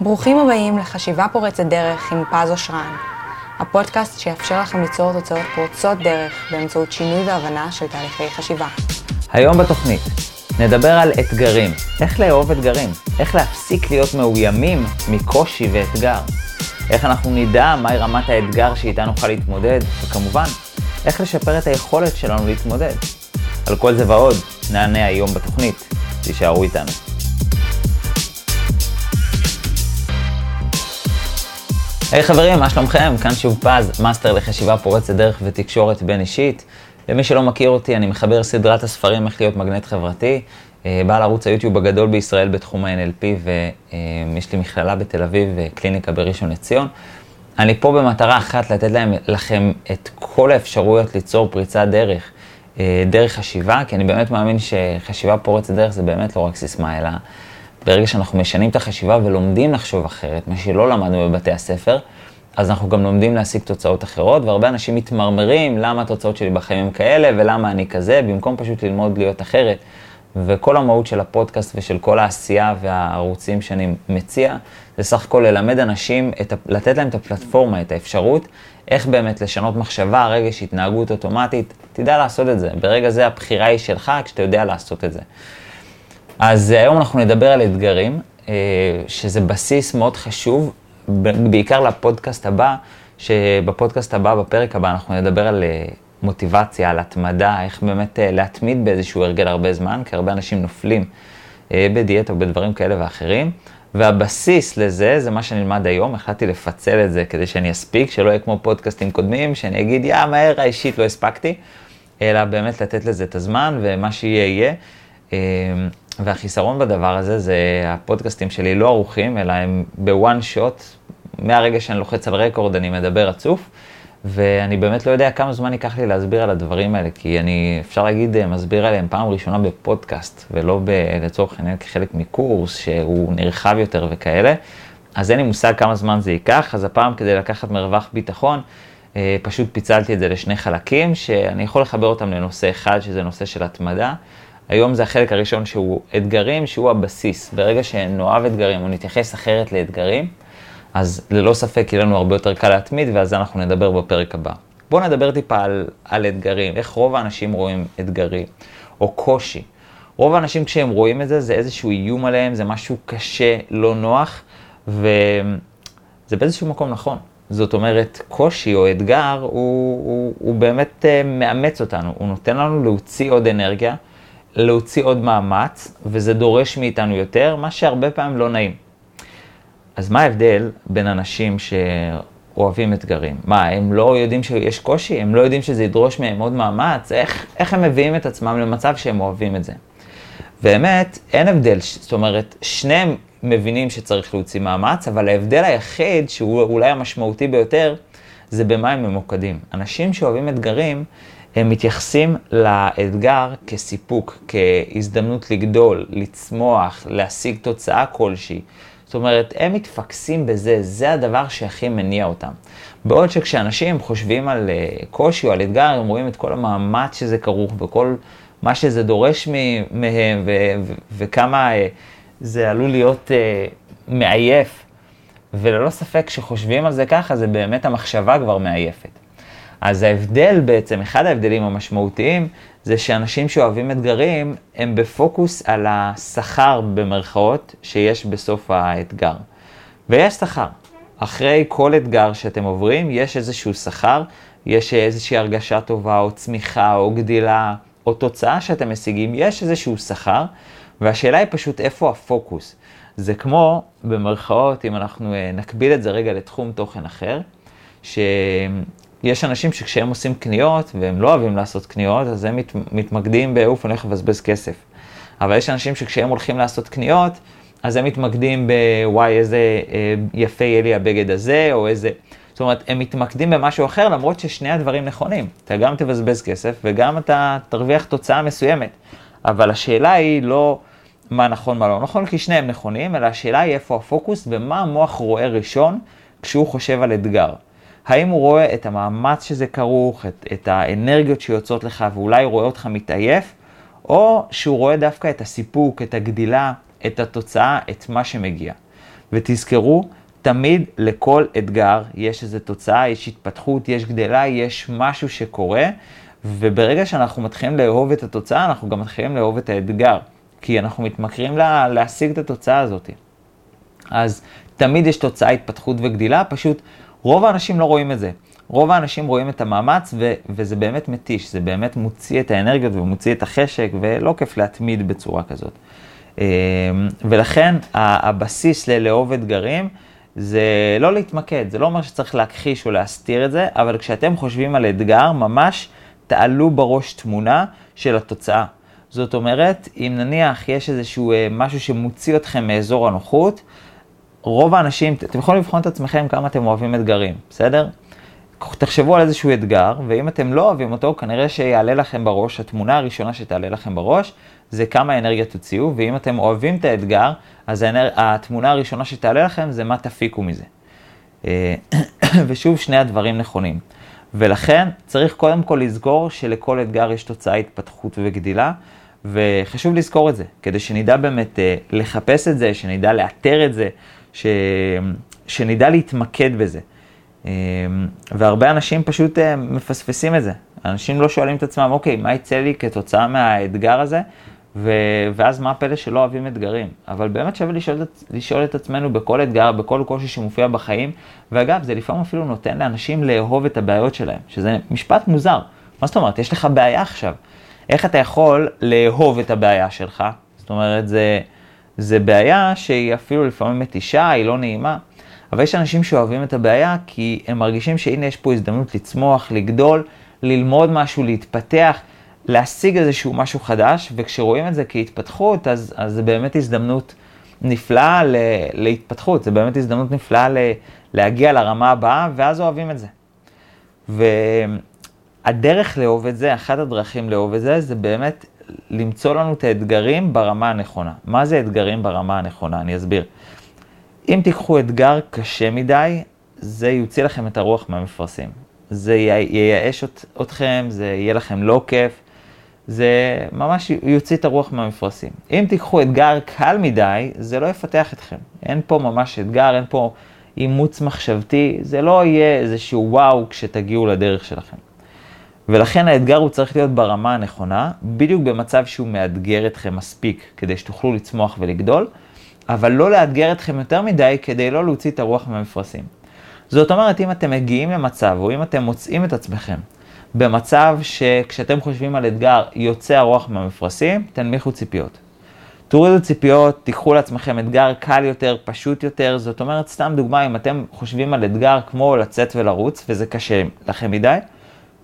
ברוכים הבאים לחשיבה פורצת דרך עם פז אושרן, הפודקאסט שיאפשר לכם ליצור תוצאות פורצות דרך באמצעות שינוי והבנה של תהליכי חשיבה. היום בתוכנית נדבר על אתגרים, איך לאהוב אתגרים, איך להפסיק להיות מאוימים מקושי ואתגר, איך אנחנו נדע מהי רמת האתגר שאיתה נוכל להתמודד, וכמובן, איך לשפר את היכולת שלנו להתמודד. על כל זה ועוד נענה היום בתוכנית, תישארו איתנו. היי, חברים, מה שלומכם? כאן שוב פז, מאסטר לחשיבה פורצת דרך ותקשורת בין אישית. למי שלא מכיר אותי, אני מחבר סדרת הספרים איך להיות מגנט חברתי, אה, בעל ערוץ היוטיוב הגדול בישראל בתחום ה-NLP, ויש לי מכללה בתל אביב וקליניקה בראשון לציון. אני פה במטרה אחת, לתת להם, לכם את כל האפשרויות ליצור פריצת דרך, אה, דרך חשיבה, כי אני באמת מאמין שחשיבה פורצת דרך זה באמת לא רק סיסמה, אלא ברגע שאנחנו משנים את החשיבה ולומדים לחשוב אחרת, מה שלא למדנו בבתי הספר, אז אנחנו גם לומדים להשיג תוצאות אחרות, והרבה אנשים מתמרמרים למה התוצאות שלי בחיים הם כאלה ולמה אני כזה, במקום פשוט ללמוד להיות אחרת. וכל המהות של הפודקאסט ושל כל העשייה והערוצים שאני מציע, זה סך הכל ללמד אנשים, את, לתת להם את הפלטפורמה, את האפשרות, איך באמת לשנות מחשבה, רגש, התנהגות אוטומטית, תדע לעשות את זה. ברגע זה הבחירה היא שלך כשאתה יודע לעשות את זה. אז היום אנחנו נדבר על אתגרים, אה, שזה בסיס מאוד חשוב, בעיקר לפודקאסט הבא, שבפודקאסט הבא, בפרק הבא, אנחנו נדבר על אה, מוטיבציה, על התמדה, איך באמת אה, להתמיד באיזשהו הרגל הרבה זמן, כי הרבה אנשים נופלים בדיאטה או בדברים כאלה ואחרים. והבסיס לזה, זה מה שנלמד היום, החלטתי לפצל את זה כדי שאני אספיק, שלא יהיה כמו פודקאסטים קודמים, שאני אגיד, יא, מהר האישית לא הספקתי, אלא באמת לתת לזה את הזמן, ומה שיהיה יהיה. והחיסרון בדבר הזה זה הפודקאסטים שלי לא ערוכים, אלא הם בוואן שוט, מהרגע שאני לוחץ על רקורד אני מדבר רצוף, ואני באמת לא יודע כמה זמן ייקח לי להסביר על הדברים האלה, כי אני, אפשר להגיד, מסביר עליהם פעם ראשונה בפודקאסט, ולא ב, לצורך העניין כחלק מקורס שהוא נרחב יותר וכאלה, אז אין לי מושג כמה זמן זה ייקח, אז הפעם כדי לקחת מרווח ביטחון, אה, פשוט פיצלתי את זה לשני חלקים, שאני יכול לחבר אותם לנושא אחד, שזה נושא של התמדה. היום זה החלק הראשון שהוא אתגרים, שהוא הבסיס. ברגע שנאהב אתגרים או נתייחס אחרת לאתגרים, אז ללא ספק יהיה לנו הרבה יותר קל להתמיד, ועל זה אנחנו נדבר בפרק הבא. בואו נדבר טיפה על, על אתגרים, איך רוב האנשים רואים אתגרים, או קושי. רוב האנשים כשהם רואים את זה, זה איזשהו איום עליהם, זה משהו קשה, לא נוח, וזה באיזשהו מקום נכון. זאת אומרת, קושי או אתגר, הוא, הוא, הוא באמת uh, מאמץ אותנו, הוא נותן לנו להוציא עוד אנרגיה, להוציא עוד מאמץ, וזה דורש מאיתנו יותר, מה שהרבה פעמים לא נעים. אז מה ההבדל בין אנשים שאוהבים אתגרים? מה, הם לא יודעים שיש קושי? הם לא יודעים שזה ידרוש מהם עוד מאמץ? איך, איך הם מביאים את עצמם למצב שהם אוהבים את זה? באמת, אין הבדל, זאת אומרת, שניהם מבינים שצריך להוציא מאמץ, אבל ההבדל היחיד, שהוא אולי המשמעותי ביותר, זה במה הם ממוקדים. אנשים שאוהבים אתגרים, הם מתייחסים לאתגר כסיפוק, כהזדמנות לגדול, לצמוח, להשיג תוצאה כלשהי. זאת אומרת, הם מתפקסים בזה, זה הדבר שהכי מניע אותם. בעוד שכשאנשים חושבים על אה, קושי או על אתגר, הם רואים את כל המאמץ שזה כרוך וכל מה שזה דורש מהם וכמה אה, זה עלול להיות אה, מעייף. וללא ספק, כשחושבים על זה ככה, זה באמת המחשבה כבר מעייפת. אז ההבדל בעצם, אחד ההבדלים המשמעותיים, זה שאנשים שאוהבים אתגרים, הם בפוקוס על השכר במרכאות שיש בסוף האתגר. ויש שכר. אחרי כל אתגר שאתם עוברים, יש איזשהו שכר, יש איזושהי הרגשה טובה, או צמיחה, או גדילה, או תוצאה שאתם משיגים, יש איזשהו שכר, והשאלה היא פשוט איפה הפוקוס. זה כמו, במרכאות, אם אנחנו אה, נקביל את זה רגע לתחום תוכן אחר, ש... יש אנשים שכשהם עושים קניות, והם לא אוהבים לעשות קניות, אז הם מת, מתמקדים באוף, אני הולך לבזבז כסף. אבל יש אנשים שכשהם הולכים לעשות קניות, אז הם מתמקדים בוואי, איזה אה, יפה יהיה לי הבגד הזה, או איזה... זאת אומרת, הם מתמקדים במשהו אחר, למרות ששני הדברים נכונים. אתה גם תבזבז כסף, וגם אתה תרוויח תוצאה מסוימת. אבל השאלה היא לא מה נכון, מה לא נכון, כי שניהם נכונים, אלא השאלה היא איפה הפוקוס ומה המוח רואה ראשון כשהוא חושב על אתגר. האם הוא רואה את המאמץ שזה כרוך, את, את האנרגיות שיוצאות לך ואולי רואה אותך מתעייף, או שהוא רואה דווקא את הסיפוק, את הגדילה, את התוצאה, את מה שמגיע. ותזכרו, תמיד לכל אתגר יש איזו תוצאה, יש התפתחות, יש גדלה, יש משהו שקורה, וברגע שאנחנו מתחילים לאהוב את התוצאה, אנחנו גם מתחילים לאהוב את האתגר, כי אנחנו מתמכרים לה, להשיג את התוצאה הזאת. אז תמיד יש תוצאה, התפתחות וגדילה, פשוט רוב האנשים לא רואים את זה. רוב האנשים רואים את המאמץ, ו- וזה באמת מתיש, זה באמת מוציא את האנרגיות ומוציא את החשק, ולא כיף להתמיד בצורה כזאת. אמ, ולכן הבסיס ללאהוב אתגרים זה לא להתמקד, זה לא אומר שצריך להכחיש או להסתיר את זה, אבל כשאתם חושבים על אתגר, ממש תעלו בראש תמונה של התוצאה. זאת אומרת, אם נניח יש איזשהו אה, משהו שמוציא אתכם מאזור הנוחות, רוב האנשים, אתם יכולים לבחון את עצמכם כמה אתם אוהבים אתגרים, בסדר? תחשבו על איזשהו אתגר, ואם אתם לא אוהבים אותו, כנראה שיעלה לכם בראש, התמונה הראשונה שתעלה לכם בראש, זה כמה אנרגיה תוציאו, ואם אתם אוהבים את האתגר, אז האנר... התמונה הראשונה שתעלה לכם זה מה תפיקו מזה. אה, ושוב, שני הדברים נכונים. ולכן צריך קודם כל לזכור שלכל אתגר יש תוצאה התפתחות וגדילה, וחשוב לזכור את זה, כדי שנדע באמת אה, לחפש את זה, שנדע לאתר את זה, ש... שנדע להתמקד בזה. אה, והרבה אנשים פשוט מפספסים את זה. אנשים לא שואלים את עצמם, אוקיי, מה יצא לי כתוצאה מהאתגר הזה? ו... ואז מה הפלא שלא אוהבים אתגרים? אבל באמת שווה לשאול, לשאול את עצמנו בכל אתגר, בכל קושי שמופיע בחיים, ואגב, זה לפעמים אפילו נותן לאנשים לאהוב את הבעיות שלהם, שזה משפט מוזר. מה זאת אומרת? יש לך בעיה עכשיו. איך אתה יכול לאהוב את הבעיה שלך? זאת אומרת, זה, זה בעיה שהיא אפילו לפעמים מתישה, היא לא נעימה, אבל יש אנשים שאוהבים את הבעיה כי הם מרגישים שהנה יש פה הזדמנות לצמוח, לגדול, ללמוד משהו, להתפתח. להשיג איזשהו משהו חדש, וכשרואים את זה כהתפתחות, אז, אז זה באמת הזדמנות נפלאה ל, להתפתחות, זה באמת הזדמנות נפלאה ל, להגיע לרמה הבאה, ואז אוהבים את זה. והדרך לאהוב את זה, אחת הדרכים לאהוב את זה, זה באמת למצוא לנו את האתגרים ברמה הנכונה. מה זה אתגרים ברמה הנכונה? אני אסביר. אם תיקחו אתגר קשה מדי, זה יוציא לכם את הרוח מהמפרשים. זה ייאש אתכם, זה יהיה לכם לא כיף, זה ממש יוציא את הרוח מהמפרשים. אם תיקחו אתגר קל מדי, זה לא יפתח אתכם. אין פה ממש אתגר, אין פה אימוץ מחשבתי, זה לא יהיה איזשהו וואו כשתגיעו לדרך שלכם. ולכן האתגר הוא צריך להיות ברמה הנכונה, בדיוק במצב שהוא מאתגר אתכם מספיק כדי שתוכלו לצמוח ולגדול, אבל לא לאתגר אתכם יותר מדי כדי לא להוציא את הרוח מהמפרשים. זאת אומרת, אם אתם מגיעים למצב, או אם אתם מוצאים את עצמכם במצב שכשאתם חושבים על אתגר יוצא הרוח מהמפרשים, תנמיכו ציפיות. תורידו ציפיות, תיקחו לעצמכם אתגר קל יותר, פשוט יותר. זאת אומרת, סתם דוגמה, אם אתם חושבים על אתגר כמו לצאת ולרוץ, וזה קשה לכם מדי,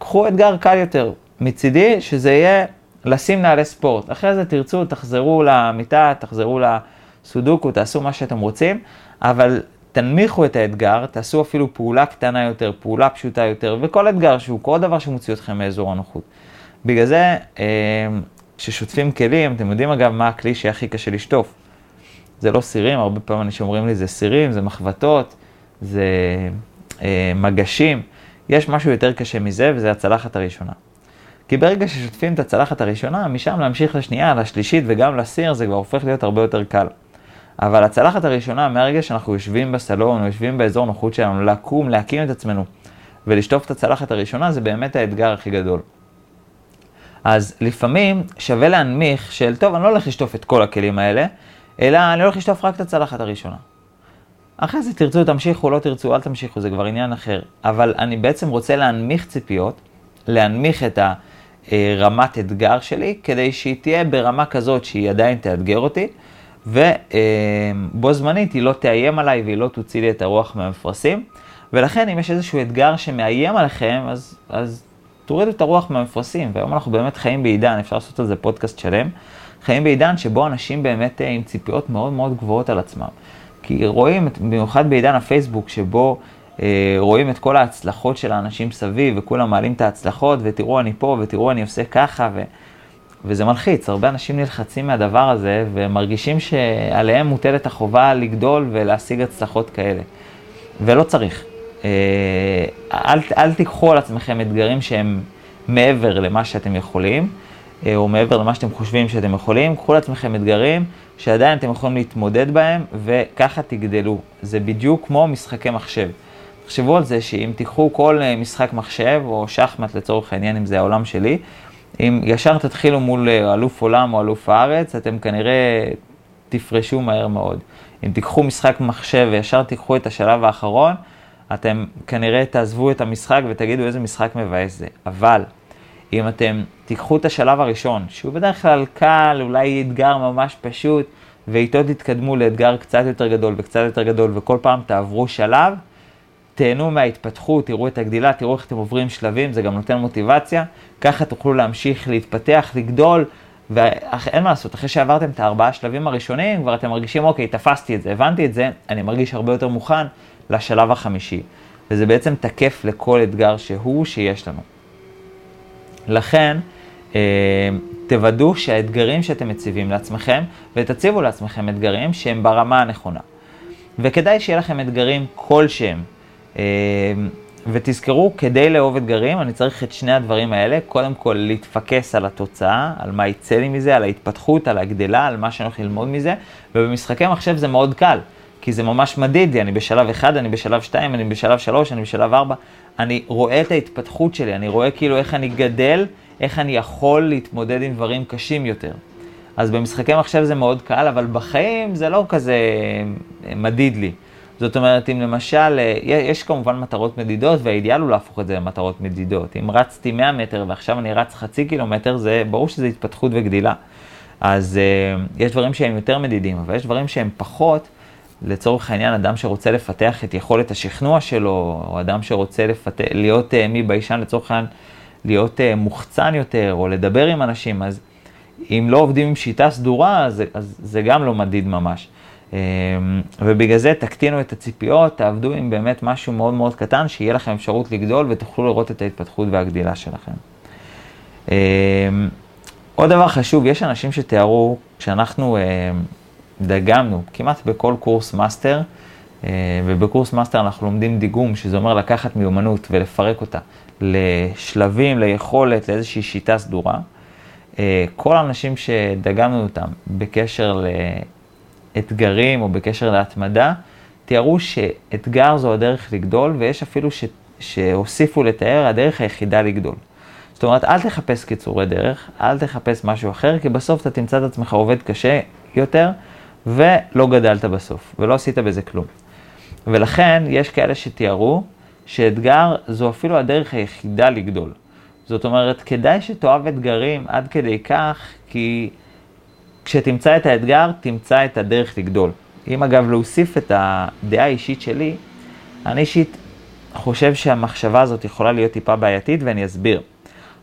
קחו אתגר קל יותר. מצידי, שזה יהיה לשים נעלי ספורט. אחרי זה תרצו, תחזרו למיטה, תחזרו לסודוקו, תעשו מה שאתם רוצים, אבל תנמיכו את האתגר, תעשו אפילו פעולה קטנה יותר, פעולה פשוטה יותר, וכל אתגר שהוא, כל דבר שמוציא אתכם מאזור הנוחות. בגלל זה, אה, כששוטפים כלים, אתם יודעים אגב מה הכלי שהכי קשה לשטוף. זה לא סירים, הרבה פעמים אנשים אומרים לי זה סירים, זה מחבטות, זה אה, מגשים. יש משהו יותר קשה מזה, וזה הצלחת הראשונה. כי ברגע ששוטפים את הצלחת הראשונה, משם להמשיך לשנייה, לשלישית וגם לסיר, זה כבר הופך להיות הרבה יותר קל. אבל הצלחת הראשונה, מהרגע שאנחנו יושבים בסלון או יושבים באזור נוחות שלנו, לקום, להקים את עצמנו ולשטוף את הצלחת הראשונה, זה באמת האתגר הכי גדול. אז לפעמים שווה להנמיך של, טוב, אני לא הולך לשטוף את כל הכלים האלה, אלא אני הולך לשטוף רק את הצלחת הראשונה. אחרי זה תרצו, תמשיכו, לא תרצו, אל תמשיכו, זה כבר עניין אחר. אבל אני בעצם רוצה להנמיך ציפיות, להנמיך את הרמת אתגר שלי, כדי שהיא תהיה ברמה כזאת שהיא עדיין תאתגר אותי, ובו זמנית היא לא תאיים עליי והיא לא תוציא לי את הרוח מהמפרשים. ולכן אם יש איזשהו אתגר שמאיים עליכם, אז, אז תורידו את הרוח מהמפרשים. והיום אנחנו באמת חיים בעידן, אפשר לעשות על זה פודקאסט שלם, חיים בעידן שבו אנשים באמת אה, עם ציפיות מאוד מאוד גבוהות על עצמם. כי רואים, במיוחד בעידן הפייסבוק, שבו אה, רואים את כל ההצלחות של האנשים סביב, וכולם מעלים את ההצלחות, ותראו אני פה, ותראו אני עושה ככה, ו... וזה מלחיץ, הרבה אנשים נלחצים מהדבר הזה ומרגישים שעליהם מוטלת החובה לגדול ולהשיג הצלחות כאלה. ולא צריך. אה, אל, אל תיקחו על עצמכם אתגרים שהם מעבר למה שאתם יכולים, אה, או מעבר למה שאתם חושבים שאתם יכולים, קחו לעצמכם אתגרים שעדיין אתם יכולים להתמודד בהם, וככה תגדלו. זה בדיוק כמו משחקי מחשב. תחשבו על זה שאם תיקחו כל אה, משחק מחשב, או שחמט לצורך העניין, אם זה העולם שלי, אם ישר תתחילו מול אה, אלוף עולם או אלוף הארץ, אתם כנראה תפרשו מהר מאוד. אם תיקחו משחק מחשב וישר תיקחו את השלב האחרון, אתם כנראה תעזבו את המשחק ותגידו איזה משחק מבאס זה. אבל אם אתם תיקחו את השלב הראשון, שהוא בדרך כלל קל, אולי אתגר ממש פשוט, ואיתו תתקדמו לאתגר קצת יותר גדול וקצת יותר גדול, וכל פעם תעברו שלב, תהנו מההתפתחות, תראו את הגדילה, תראו איך אתם עוברים שלבים, זה גם נותן מוטיבציה, ככה תוכלו להמשיך להתפתח, לגדול, ואין מה לעשות, אחרי שעברתם את הארבעה שלבים הראשונים, כבר אתם מרגישים, אוקיי, תפסתי את זה, הבנתי את זה, אני מרגיש הרבה יותר מוכן לשלב החמישי. וזה בעצם תקף לכל אתגר שהוא שיש לנו. לכן, אה, תוודאו שהאתגרים שאתם מציבים לעצמכם, ותציבו לעצמכם אתגרים שהם ברמה הנכונה. וכדאי שיהיה לכם אתגרים כלשהם. אה, ותזכרו, כדי לאהוב אתגרים, אני צריך את שני הדברים האלה. קודם כל, להתפקס על התוצאה, על מה יצא לי מזה, על ההתפתחות, על הגדלה, על מה שאני הולך ללמוד מזה. ובמשחקי מחשב זה מאוד קל, כי זה ממש מדיד לי, אני בשלב 1, אני בשלב 2, אני בשלב 3, אני בשלב 4. אני רואה את ההתפתחות שלי, אני רואה כאילו איך אני גדל, איך אני יכול להתמודד עם דברים קשים יותר. אז במשחקי מחשב זה מאוד קל, אבל בחיים זה לא כזה מדיד לי. זאת אומרת, אם למשל, אה, יש כמובן מטרות מדידות, והאידיאל הוא להפוך את זה למטרות מדידות. אם רצתי 100 מטר ועכשיו אני רץ חצי קילומטר, זה ברור שזה התפתחות וגדילה. אז uh, יש דברים שהם יותר מדידים, אבל יש דברים שהם פחות. לצורך העניין, אדם שרוצה לפתח את יכולת השכנוע שלו, או אדם שרוצה לפתח, להיות uh, מי ביישן, לצורך העניין, להיות uh, מוחצן יותר, או לדבר עם אנשים, אז אם לא עובדים עם שיטה סדורה, אז, אז זה גם לא מדיד ממש. אמ, ובגלל זה תקטינו את הציפיות, תעבדו עם באמת משהו מאוד מאוד קטן, שיהיה לכם אפשרות לגדול ותוכלו לראות את ההתפתחות והגדילה שלכם. אמ, עוד דבר חשוב, יש אנשים שתיארו, כשאנחנו אמ, דגמנו כמעט בכל קורס מאסטר, ובקורס מאסטר אנחנו לומדים דיגום, שזה אומר לקחת מיומנות ולפרק אותה לשלבים, ליכולת, לאיזושהי שיטה סדורה. כל האנשים שדגמנו אותם בקשר אתגרים או בקשר להתמדה, תיארו שאתגר זו הדרך לגדול, ויש אפילו ש... שהוסיפו לתאר הדרך היחידה לגדול. זאת אומרת, אל תחפש קיצורי דרך, אל תחפש משהו אחר, כי בסוף אתה תמצא את עצמך עובד קשה יותר, ולא גדלת בסוף, ולא עשית בזה כלום. ולכן, יש כאלה שתיארו שאתגר זו אפילו הדרך היחידה לגדול. זאת אומרת, כדאי שתאהב אתגרים עד כדי כך, כי כשתמצא את האתגר, תמצא את הדרך לגדול. אם אגב להוסיף את הדעה האישית שלי, אני אישית חושב שהמחשבה הזאת יכולה להיות טיפה בעייתית ואני אסביר.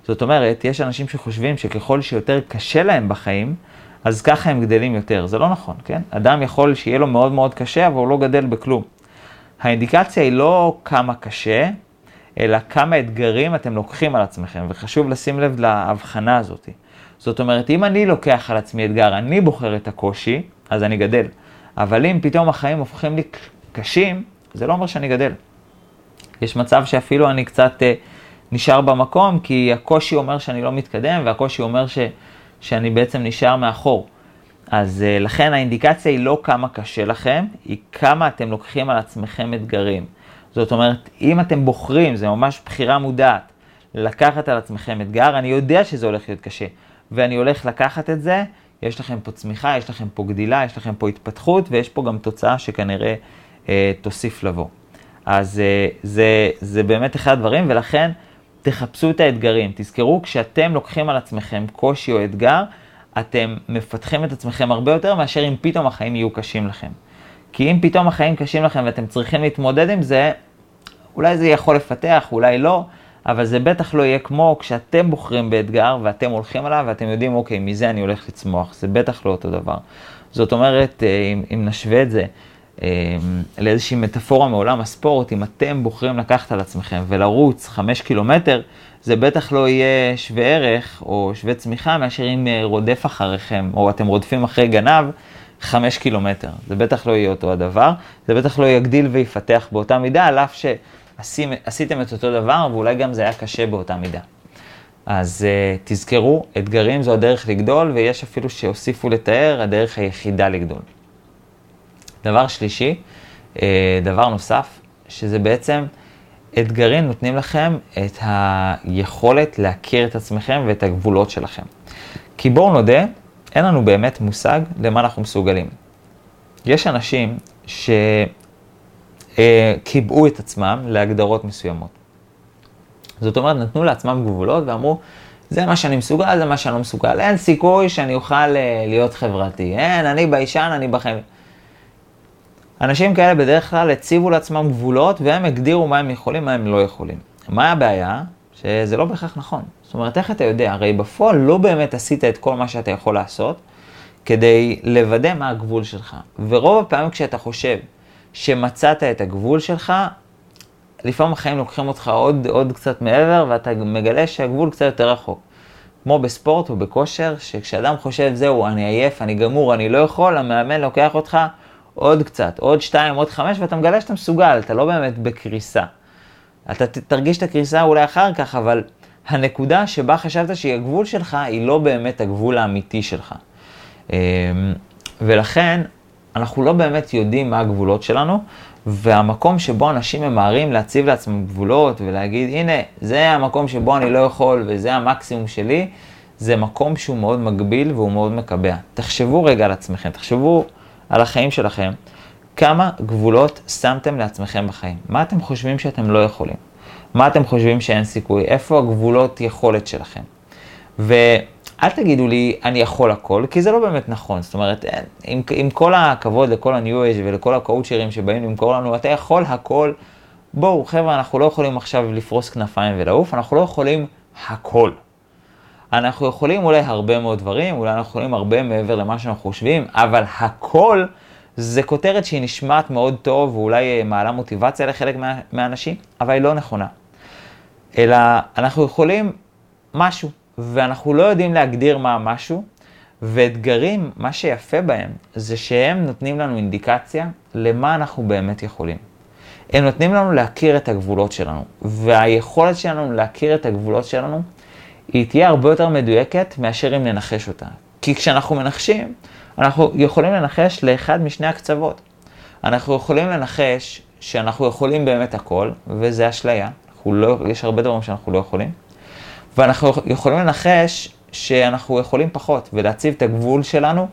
זאת אומרת, יש אנשים שחושבים שככל שיותר קשה להם בחיים, אז ככה הם גדלים יותר. זה לא נכון, כן? אדם יכול שיהיה לו מאוד מאוד קשה, אבל הוא לא גדל בכלום. האינדיקציה היא לא כמה קשה, אלא כמה אתגרים אתם לוקחים על עצמכם, וחשוב לשים לב להבחנה הזאת. זאת אומרת, אם אני לוקח על עצמי אתגר, אני בוחר את הקושי, אז אני גדל. אבל אם פתאום החיים הופכים לי קשים, זה לא אומר שאני גדל. יש מצב שאפילו אני קצת אה, נשאר במקום, כי הקושי אומר שאני לא מתקדם, והקושי אומר ש, שאני בעצם נשאר מאחור. אז אה, לכן האינדיקציה היא לא כמה קשה לכם, היא כמה אתם לוקחים על עצמכם אתגרים. זאת אומרת, אם אתם בוחרים, זה ממש בחירה מודעת, לקחת על עצמכם אתגר, אני יודע שזה הולך להיות קשה. ואני הולך לקחת את זה, יש לכם פה צמיחה, יש לכם פה גדילה, יש לכם פה התפתחות, ויש פה גם תוצאה שכנראה אה, תוסיף לבוא. אז אה, זה, זה באמת אחד הדברים, ולכן תחפשו את האתגרים. תזכרו, כשאתם לוקחים על עצמכם קושי או אתגר, אתם מפתחים את עצמכם הרבה יותר מאשר אם פתאום החיים יהיו קשים לכם. כי אם פתאום החיים קשים לכם ואתם צריכים להתמודד עם זה, אולי זה יכול לפתח, אולי לא, אבל זה בטח לא יהיה כמו כשאתם בוחרים באתגר ואתם הולכים עליו ואתם יודעים, אוקיי, מזה אני הולך לצמוח. זה בטח לא אותו דבר. זאת אומרת, אה, אם, אם נשווה את זה לאיזושהי מטאפורה מעולם הספורט, אם אתם בוחרים לקחת על עצמכם ולרוץ חמש קילומטר, זה בטח לא יהיה שווה ערך או שווה צמיחה מאשר אם אה, רודף אחריכם, או אתם רודפים אחרי גנב חמש קילומטר. זה בטח לא יהיה אותו הדבר, זה בטח לא יגדיל ויפתח באותה מידה, על אף ש... עשיתם את אותו דבר, ואולי גם זה היה קשה באותה מידה. אז uh, תזכרו, אתגרים זו הדרך לגדול, ויש אפילו שהוסיפו לתאר, הדרך היחידה לגדול. דבר שלישי, uh, דבר נוסף, שזה בעצם, אתגרים נותנים לכם את היכולת להכיר את עצמכם ואת הגבולות שלכם. כי בואו נודה, אין לנו באמת מושג למה אנחנו מסוגלים. יש אנשים שקיבעו את עצמם להגדרות מסוימות. זאת אומרת, נתנו לעצמם גבולות ואמרו, זה מה שאני מסוגל, זה מה שאני לא מסוגל. אין סיכוי שאני אוכל אה, להיות חברתי. אין, אני ביישן, אני בחיים. אנשים כאלה בדרך כלל הציבו לעצמם גבולות והם הגדירו מה הם יכולים, מה הם לא יכולים. מה הבעיה? שזה לא בהכרח נכון. זאת אומרת, איך אתה יודע? הרי בפועל לא באמת עשית את כל מה שאתה יכול לעשות כדי לוודא מה הגבול שלך. ורוב הפעמים כשאתה חושב שמצאת את הגבול שלך, לפעמים החיים לוקחים אותך עוד, עוד קצת מעבר, ואתה מגלה שהגבול קצת יותר רחוק. כמו בספורט או בכושר, שכשאדם חושב, זהו, אני עייף, אני גמור, אני לא יכול, המאמן לוקח אותך עוד קצת, עוד שתיים, עוד חמש, ואתה מגלה שאתה מסוגל, אתה לא באמת בקריסה. אתה תרגיש את הקריסה אולי אחר כך, אבל הנקודה שבה חשבת שהיא הגבול שלך, היא לא באמת הגבול האמיתי שלך. אמ, ולכן, אנחנו לא באמת יודעים מה הגבולות שלנו, והמקום שבו אנשים ממהרים להציב לעצמם גבולות ולהגיד, הנה, זה המקום שבו אני לא יכול וזה המקסימום שלי, זה מקום שהוא מאוד מגביל והוא מאוד מקבע. תחשבו רגע על עצמכם, תחשבו על החיים שלכם, כמה גבולות שמתם לעצמכם בחיים. מה אתם חושבים שאתם לא יכולים? מה אתם חושבים שאין סיכוי? איפה הגבולות יכולת שלכם? ואל תגידו לי, אני יכול הכל, כי זה לא באמת נכון. זאת אומרת, עם, עם כל הכבוד לכל ה-New Age ולכל הקואוצ'רים שבאים למכור לנו, אתה יכול הכל. בואו, חבר'ה, אנחנו לא יכולים עכשיו לפרוס כנפיים ולעוף, אנחנו לא יכולים הכל. אנחנו יכולים אולי הרבה מאוד דברים, אולי אנחנו יכולים הרבה מעבר למה שאנחנו חושבים, אבל הכל זה כותרת שהיא נשמעת מאוד טוב, ואולי מעלה מוטיבציה לחלק מה, מהאנשים, אבל היא לא נכונה. אלא אנחנו יכולים משהו, ואנחנו לא יודעים להגדיר מה המשהו, ואתגרים, מה שיפה בהם, זה שהם נותנים לנו אינדיקציה למה אנחנו באמת יכולים. הם נותנים לנו להכיר את הגבולות שלנו, והיכולת שלנו להכיר את הגבולות שלנו, היא תהיה הרבה יותר מדויקת מאשר אם ננחש אותה. כי כשאנחנו מנחשים, אנחנו יכולים לנחש לאחד משני הקצוות. אנחנו יכולים לנחש שאנחנו יכולים באמת הכל, וזה אשליה. לא, יש הרבה דברים שאנחנו לא יכולים. ואנחנו יכולים לנחש שאנחנו יכולים פחות, ולהציב את הגבול שלנו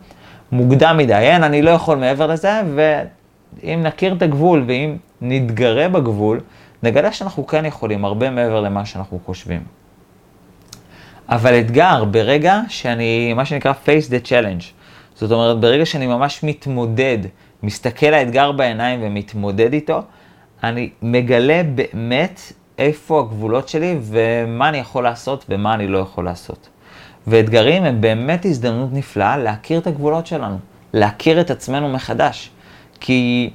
מוקדם מדי. אין, אני לא יכול מעבר לזה, ואם נכיר את הגבול ואם נתגרה בגבול, נגלה שאנחנו כן יכולים הרבה מעבר למה שאנחנו חושבים. אבל אתגר, ברגע שאני, מה שנקרא face the challenge, זאת אומרת, ברגע שאני ממש מתמודד, מסתכל לאתגר בעיניים ומתמודד איתו, אני מגלה באמת איפה הגבולות שלי ומה אני יכול לעשות ומה אני לא יכול לעשות. ואתגרים הם באמת הזדמנות נפלאה להכיר את הגבולות שלנו, להכיר את עצמנו מחדש. כי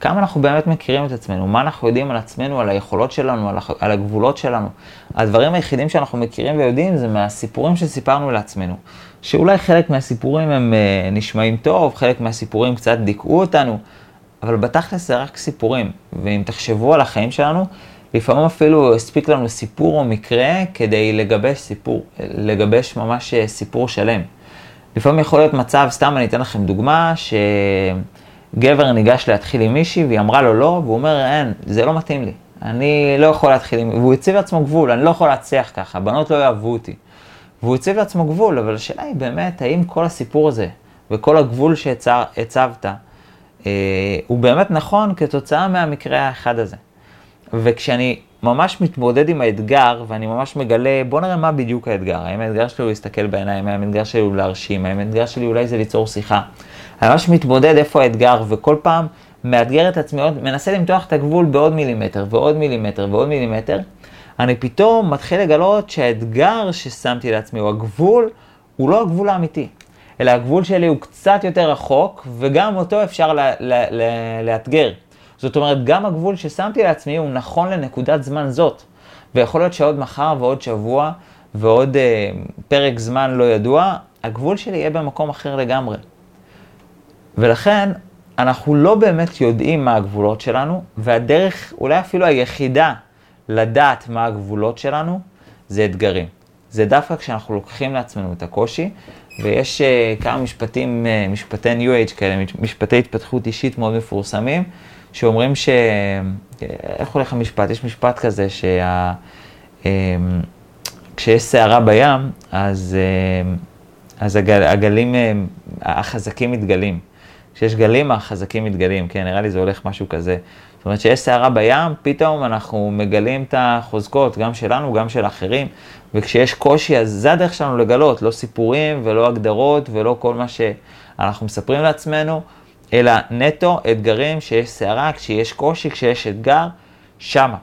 כמה אנחנו באמת מכירים את עצמנו, מה אנחנו יודעים על עצמנו, על היכולות שלנו, על, על הגבולות שלנו. הדברים היחידים שאנחנו מכירים ויודעים זה מהסיפורים שסיפרנו לעצמנו. שאולי חלק מהסיפורים הם uh, נשמעים טוב, חלק מהסיפורים קצת דיכאו אותנו, אבל בתכלס זה רק סיפורים. ואם תחשבו על החיים שלנו, לפעמים אפילו הספיק לנו סיפור או מקרה כדי לגבש סיפור, לגבש ממש אה, סיפור שלם. לפעמים יכול להיות מצב, סתם אני אתן לכם דוגמה, שגבר ניגש להתחיל עם מישהי והיא אמרה לו לא, והוא אומר, אין, זה לא מתאים לי. אני לא יכול להתחיל עם... והוא הציב לעצמו גבול, אני לא יכול להצליח ככה, בנות לא יאהבו אותי. והוא הציב לעצמו גבול, אבל השאלה היא באמת, האם כל הסיפור הזה וכל הגבול שהצבת, אה, הוא באמת נכון כתוצאה מהמקרה האחד הזה. וכשאני ממש מתמודד עם האתגר, ואני ממש מגלה, בוא נראה מה בדיוק האתגר. האם האתגר שלי הוא להסתכל בעיניים, האם האתגר שלי הוא להרשים, האם האתגר שלי אולי זה ליצור שיחה. אני ממש מתמודד איפה האתגר, וכל פעם מאתגר את עצמי מנסה למתוח את הגבול בעוד מילימטר, ועוד מילימטר, ועוד מילימטר. אני פתאום מתחיל לגלות שהאתגר ששמתי לעצמי, או הגבול, הוא לא הגבול האמיתי. אלא הגבול שלי הוא קצת יותר רחוק, וגם אותו אפשר לאתגר. זאת אומרת, גם הגבול ששמתי לעצמי הוא נכון לנקודת זמן זאת. ויכול להיות שעוד מחר ועוד שבוע ועוד אה, פרק זמן לא ידוע, הגבול שלי יהיה במקום אחר לגמרי. ולכן, אנחנו לא באמת יודעים מה הגבולות שלנו, והדרך, אולי אפילו היחידה, לדעת מה הגבולות שלנו, זה אתגרים. זה דווקא כשאנחנו לוקחים לעצמנו את הקושי, ויש uh, כמה משפטים, uh, משפטי New Age כאלה, משפטי התפתחות אישית מאוד מפורסמים, שאומרים ש... איך הולך המשפט? יש משפט כזה שה... Um, כשיש סערה בים, אז, אז הגל, הגלים החזקים מתגלים. כשיש גלים, החזקים מתגלים, כן, נראה לי זה הולך משהו כזה. זאת אומרת שיש סערה בים, פתאום אנחנו מגלים את החוזקות, גם שלנו, גם של אחרים, וכשיש קושי, אז זה הדרך שלנו לגלות, לא סיפורים ולא הגדרות ולא כל מה שאנחנו מספרים לעצמנו, אלא נטו אתגרים, שיש סערה, כשיש קושי, כשיש אתגר, שמה.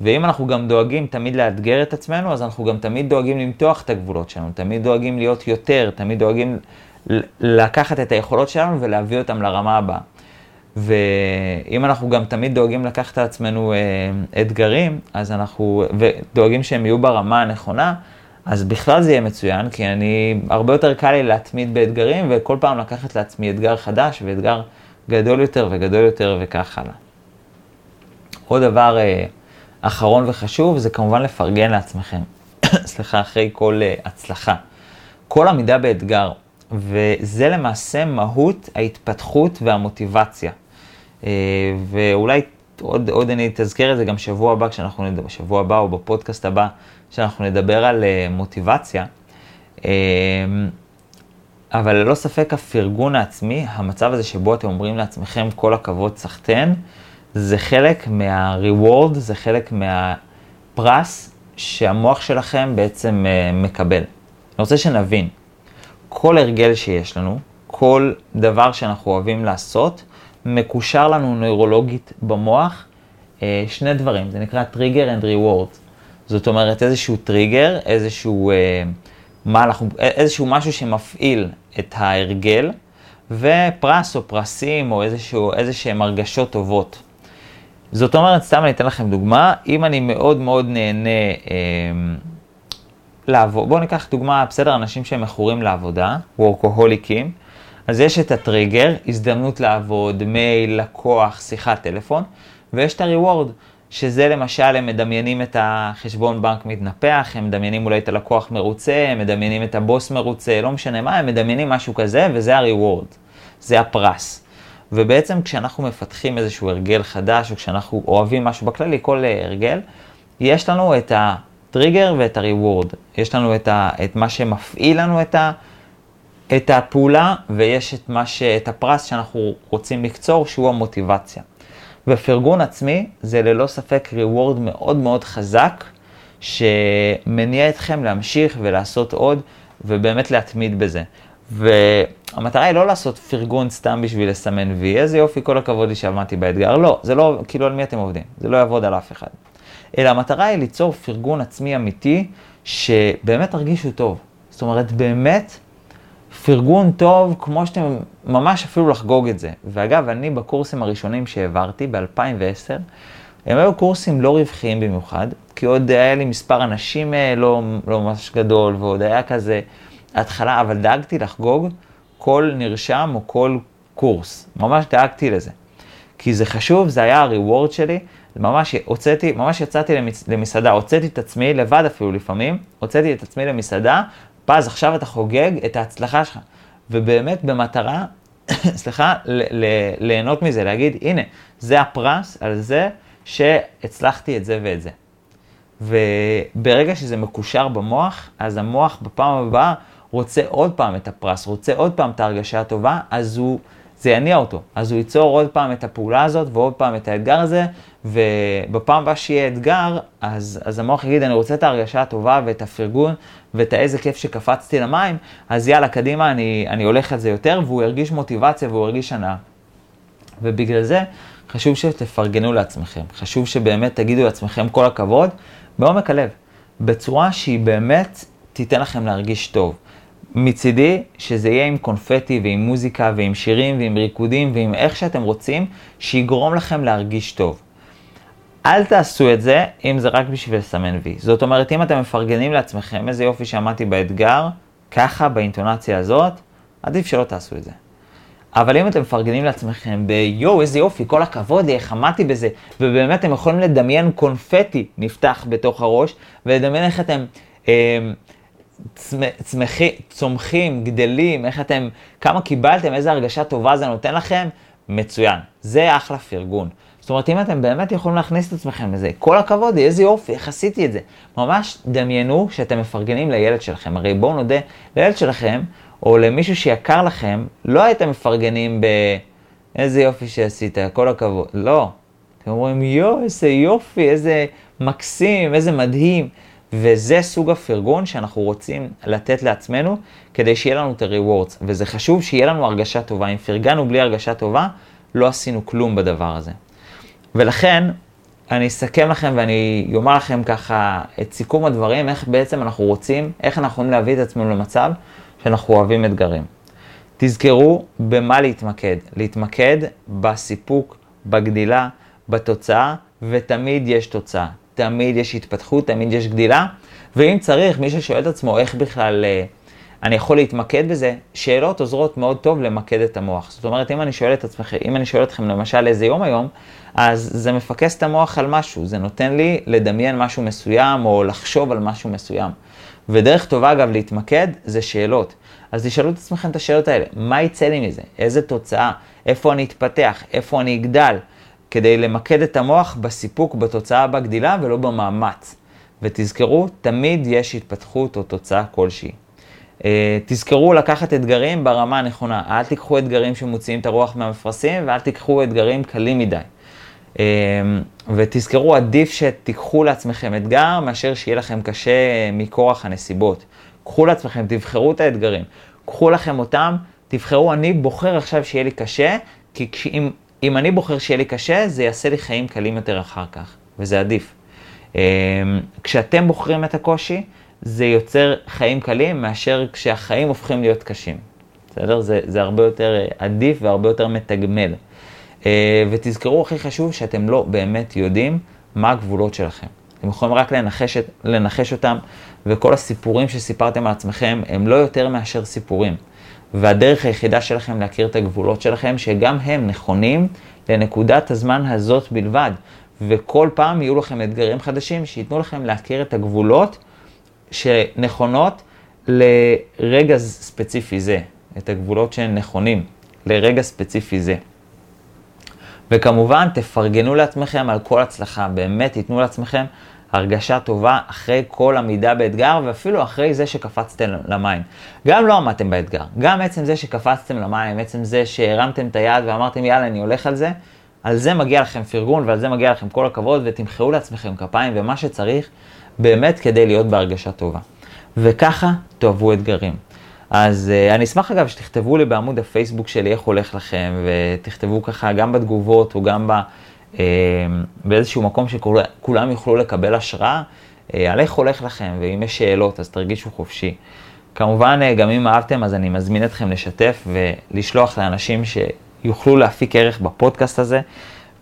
ואם אנחנו גם דואגים תמיד לאתגר את עצמנו, אז אנחנו גם תמיד דואגים למתוח את הגבולות שלנו, תמיד דואגים להיות יותר, תמיד דואגים לקחת את היכולות שלנו ולהביא אותם לרמה הבאה. ואם אנחנו גם תמיד דואגים לקחת עצמנו אה, אתגרים, אז אנחנו, ודואגים שהם יהיו ברמה הנכונה, אז בכלל זה יהיה מצוין, כי אני, הרבה יותר קל לי להתמיד באתגרים, וכל פעם לקחת לעצמי אתגר חדש ואתגר גדול יותר וגדול יותר וכך הלאה. עוד דבר אה, אחרון וחשוב, זה כמובן לפרגן לעצמכם. סליחה, אחרי כל אה, הצלחה. כל עמידה באתגר, וזה למעשה מהות ההתפתחות והמוטיבציה. אה, ואולי עוד, עוד אני אתזכר את זה גם שבוע הבא, כשאנחנו נדבר, בשבוע הבא או בפודקאסט הבא, כשאנחנו נדבר על אה, מוטיבציה. אה, אבל ללא ספק הפרגון העצמי, המצב הזה שבו אתם אומרים לעצמכם כל הכבוד סחטיין, זה חלק מה-reward, זה חלק מהפרס שהמוח שלכם בעצם מקבל. אני רוצה שנבין, כל הרגל שיש לנו, כל דבר שאנחנו אוהבים לעשות, מקושר לנו נוירולוגית במוח אה, שני דברים, זה נקרא trigger and reward. זאת אומרת איזשהו טריגר, איזשהו, אה, מה אנחנו, איזשהו משהו שמפעיל את ההרגל, ופרס או פרסים או איזשהו, איזשהם הרגשות טובות. זאת אומרת, סתם אני אתן לכם דוגמה, אם אני מאוד מאוד נהנה אה, לעבוד, בואו ניקח דוגמה, בסדר, אנשים שהם מכורים לעבודה, וורקוהוליקים, אז יש את הטריגר, הזדמנות לעבוד, מייל, לקוח, שיחת טלפון, ויש את הריוורד, שזה למשל, הם מדמיינים את החשבון בנק מתנפח, הם מדמיינים אולי את הלקוח מרוצה, הם מדמיינים את הבוס מרוצה, לא משנה מה, הם מדמיינים משהו כזה, וזה הריוורד, זה הפרס. ובעצם כשאנחנו מפתחים איזשהו הרגל חדש, או כשאנחנו אוהבים משהו בכללי, כל הרגל, יש לנו את הטריגר ואת הריוורד. יש לנו את, ה, את מה שמפעיל לנו את ה... את הפעולה ויש את, ש... את הפרס שאנחנו רוצים לקצור, שהוא המוטיבציה. ופרגון עצמי זה ללא ספק ריוורד מאוד מאוד חזק, שמניע אתכם להמשיך ולעשות עוד, ובאמת להתמיד בזה. והמטרה היא לא לעשות פרגון סתם בשביל לסמן וי, איזה יופי, כל הכבוד לי שעמדתי באתגר. לא, זה לא, כאילו על מי אתם עובדים? זה לא יעבוד על אף אחד. אלא המטרה היא ליצור פרגון עצמי אמיתי, שבאמת תרגישו טוב. זאת אומרת, באמת פרגון טוב, כמו שאתם, ממש אפילו לחגוג את זה. ואגב, אני בקורסים הראשונים שהעברתי ב-2010, הם היו קורסים לא רווחיים במיוחד, כי עוד היה לי מספר אנשים אה, לא, לא ממש גדול, ועוד היה כזה התחלה, אבל דאגתי לחגוג כל נרשם או כל קורס. ממש דאגתי לזה. כי זה חשוב, זה היה הריוורד שלי. ממש הוצאתי, ממש יצאתי למסעדה, הוצאתי את עצמי, לבד אפילו לפעמים, הוצאתי את עצמי למסעדה, פז, עכשיו אתה חוגג את ההצלחה שלך. ובאמת במטרה, סליחה, ליהנות מזה, להגיד, הנה, זה הפרס על זה שהצלחתי את זה ואת זה. וברגע שזה מקושר במוח, אז המוח בפעם הבאה רוצה עוד פעם את הפרס, רוצה עוד פעם את ההרגשה הטובה, אז הוא, זה יניע אותו. אז הוא ייצור עוד פעם את הפעולה הזאת ועוד פעם את האתגר הזה, ובפעם הבאה שיהיה אתגר, אז, אז המוח יגיד, אני רוצה את ההרגשה הטובה ואת הפרגון ואת האיזה כיף שקפצתי למים, אז יאללה, קדימה, אני, אני הולך על זה יותר, והוא ירגיש מוטיבציה והוא ירגיש הנאה. ובגלל זה חשוב שתפרגנו לעצמכם, חשוב שבאמת תגידו לעצמכם כל הכבוד, בעומק הלב, בצורה שהיא באמת תיתן לכם להרגיש טוב. מצידי, שזה יהיה עם קונפטי ועם מוזיקה ועם שירים ועם ריקודים ועם איך שאתם רוצים, שיגרום לכם להרגיש טוב. אל תעשו את זה אם זה רק בשביל לסמן וי. זאת אומרת, אם אתם מפרגנים לעצמכם, איזה יופי שעמדתי באתגר, ככה, באינטונציה הזאת, עדיף שלא תעשו את זה. אבל אם אתם מפרגנים לעצמכם ביואו, איזה יופי, כל הכבוד לי, איך עמדתי בזה, ובאמת אתם יכולים לדמיין קונפטי נפתח בתוך הראש, ולדמיין איך אתם אה, צמחי, צומחים, גדלים, איך אתם, כמה קיבלתם, איזה הרגשה טובה זה נותן לכם, מצוין. זה אחלה פרגון. זאת אומרת, אם אתם באמת יכולים להכניס את עצמכם לזה, כל הכבוד, איזה יופי, איך עשיתי את זה. ממש דמיינו שאתם מפרגנים לילד שלכם. הרי בואו נודה, לילד שלכם, או למישהו שיקר לכם, לא הייתם מפרגנים ב... איזה יופי שעשית, כל הכבוד. לא. אתם אומרים, יואו, איזה יופי, איזה מקסים, איזה מדהים. וזה סוג הפרגון שאנחנו רוצים לתת לעצמנו, כדי שיהיה לנו את ה-rewards. וזה חשוב שיהיה לנו הרגשה טובה. אם פרגנו בלי הרגשה טובה, לא עשינו כלום בדבר הזה. ולכן, אני אסכם לכם ואני אומר לכם ככה את סיכום הדברים, איך בעצם אנחנו רוצים, איך אנחנו יכולים להביא את עצמנו למצב שאנחנו אוהבים אתגרים. תזכרו במה להתמקד. להתמקד בסיפוק, בגדילה, בתוצאה, ותמיד יש תוצאה. תמיד יש התפתחות, תמיד יש גדילה, ואם צריך, מי ששואל את עצמו איך בכלל אה, אני יכול להתמקד בזה, שאלות עוזרות מאוד טוב למקד את המוח. זאת אומרת, אם אני שואל את עצמכם, אם אני שואל אתכם למשל איזה יום היום, אז זה מפקס את המוח על משהו, זה נותן לי לדמיין משהו מסוים או לחשוב על משהו מסוים. ודרך טובה אגב להתמקד זה שאלות. אז תשאלו את עצמכם את השאלות האלה, מה יצא לי מזה? איזה תוצאה? איפה אני אתפתח? איפה אני אגדל? כדי למקד את המוח בסיפוק, בתוצאה בגדילה ולא במאמץ. ותזכרו, תמיד יש התפתחות או תוצאה כלשהי. Uh, תזכרו לקחת אתגרים ברמה הנכונה. אל תיקחו אתגרים שמוציאים את הרוח מהמפרשים ואל תיקחו אתגרים קלים מדי. Uh, ותזכרו, עדיף שתיקחו לעצמכם אתגר מאשר שיהיה לכם קשה מכורח הנסיבות. קחו לעצמכם, תבחרו את האתגרים. קחו לכם אותם, תבחרו, אני בוחר עכשיו שיהיה לי קשה, כי אם, אם אני בוחר שיהיה לי קשה, זה יעשה לי חיים קלים יותר אחר כך, וזה עדיף. Uh, כשאתם בוחרים את הקושי, זה יוצר חיים קלים מאשר כשהחיים הופכים להיות קשים. בסדר? זה, זה הרבה יותר אה, עדיף והרבה יותר מתגמל. אה, ותזכרו, הכי חשוב, שאתם לא באמת יודעים מה הגבולות שלכם. אתם יכולים רק לנחש, לנחש אותם, וכל הסיפורים שסיפרתם על עצמכם הם לא יותר מאשר סיפורים. והדרך היחידה שלכם להכיר את הגבולות שלכם, שגם הם נכונים לנקודת הזמן הזאת בלבד. וכל פעם יהיו לכם אתגרים חדשים שייתנו לכם להכיר את הגבולות שנכונות לרגע ספציפי זה, את הגבולות שהן נכונים לרגע ספציפי זה. וכמובן, תפרגנו לעצמכם על כל הצלחה, באמת תיתנו לעצמכם הרגשה טובה אחרי כל עמידה באתגר, ואפילו אחרי זה שקפצתם למים. גם לא עמדתם באתגר, גם עצם זה שקפצתם למים, עצם זה שהרמתם את היד ואמרתם יאללה אני הולך על זה, על זה מגיע לכם פרגון ועל זה מגיע לכם כל הכבוד, ותמחאו לעצמכם כפיים ומה שצריך, באמת כדי להיות בהרגשה טובה. וככה תאהבו אתגרים. אז uh, אני אשמח אגב שתכתבו לי בעמוד הפייסבוק שלי איך הולך לכם, ותכתבו ככה גם בתגובות או גם ב, uh, באיזשהו מקום שכולם יוכלו לקבל השראה uh, על איך הולך לכם, ואם יש שאלות אז תרגישו חופשי. כמובן, uh, גם אם אהבתם אז אני מזמין אתכם לשתף ולשלוח לאנשים שיוכלו להפיק ערך בפודקאסט הזה,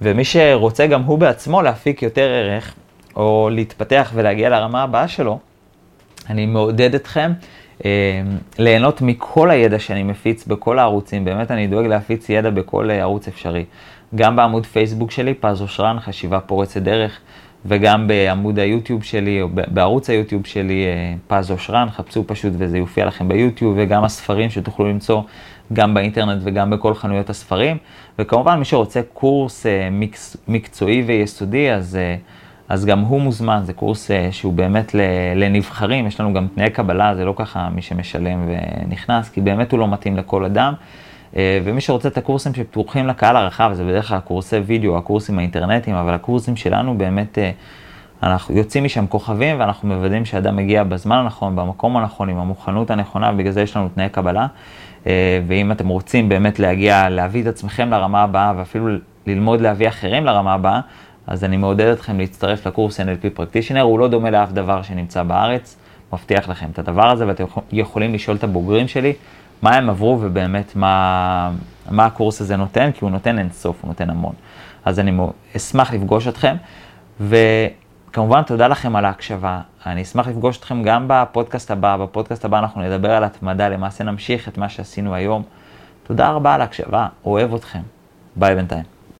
ומי שרוצה גם הוא בעצמו להפיק יותר ערך, או להתפתח ולהגיע לרמה הבאה שלו, אני מעודד אתכם אה, ליהנות מכל הידע שאני מפיץ בכל הערוצים, באמת אני דואג להפיץ ידע בכל אה, ערוץ אפשרי. גם בעמוד פייסבוק שלי, פז אושרן, חשיבה פורצת דרך, וגם בעמוד היוטיוב שלי, או בערוץ היוטיוב שלי, אה, פז אושרן, חפשו פשוט וזה יופיע לכם ביוטיוב, וגם הספרים שתוכלו למצוא גם באינטרנט וגם בכל חנויות הספרים. וכמובן, מי שרוצה קורס אה, מקצ... מקצועי ויסודי, אז... אה, אז גם הוא מוזמן, זה קורס אה, שהוא באמת לנבחרים, יש לנו גם תנאי קבלה, זה לא ככה מי שמשלם ונכנס, כי באמת הוא לא מתאים לכל אדם. אה, ומי שרוצה את הקורסים שפתוחים לקהל הרחב, זה בדרך כלל קורסי וידאו, הקורסים האינטרנטיים, אבל הקורסים שלנו באמת, אה, אנחנו יוצאים משם כוכבים ואנחנו מוודאים שאדם מגיע בזמן הנכון, במקום הנכון, עם המוכנות הנכונה, ובגלל זה יש לנו תנאי קבלה. ואם אתם רוצים באמת להגיע, להביא את עצמכם לרמה הבאה, ואפילו ללמוד להביא אחרים לרמה הבאה, אז אני מעודד אתכם להצטרף לקורס NLP Practitioner, הוא לא דומה לאף דבר שנמצא בארץ, מבטיח לכם את הדבר הזה, ואתם יכולים לשאול את הבוגרים שלי מה הם עברו ובאמת מה, מה הקורס הזה נותן, כי הוא נותן אינסוף, הוא נותן המון. אז אני אשמח לפגוש אתכם, וכמובן תודה לכם על ההקשבה. אני אשמח לפגוש אתכם גם בפודקאסט הבא, בפודקאסט הבא אנחנו נדבר על התמדה, למעשה נמשיך את מה שעשינו היום. תודה רבה על ההקשבה, אוהב אתכם. ביי בינתיים.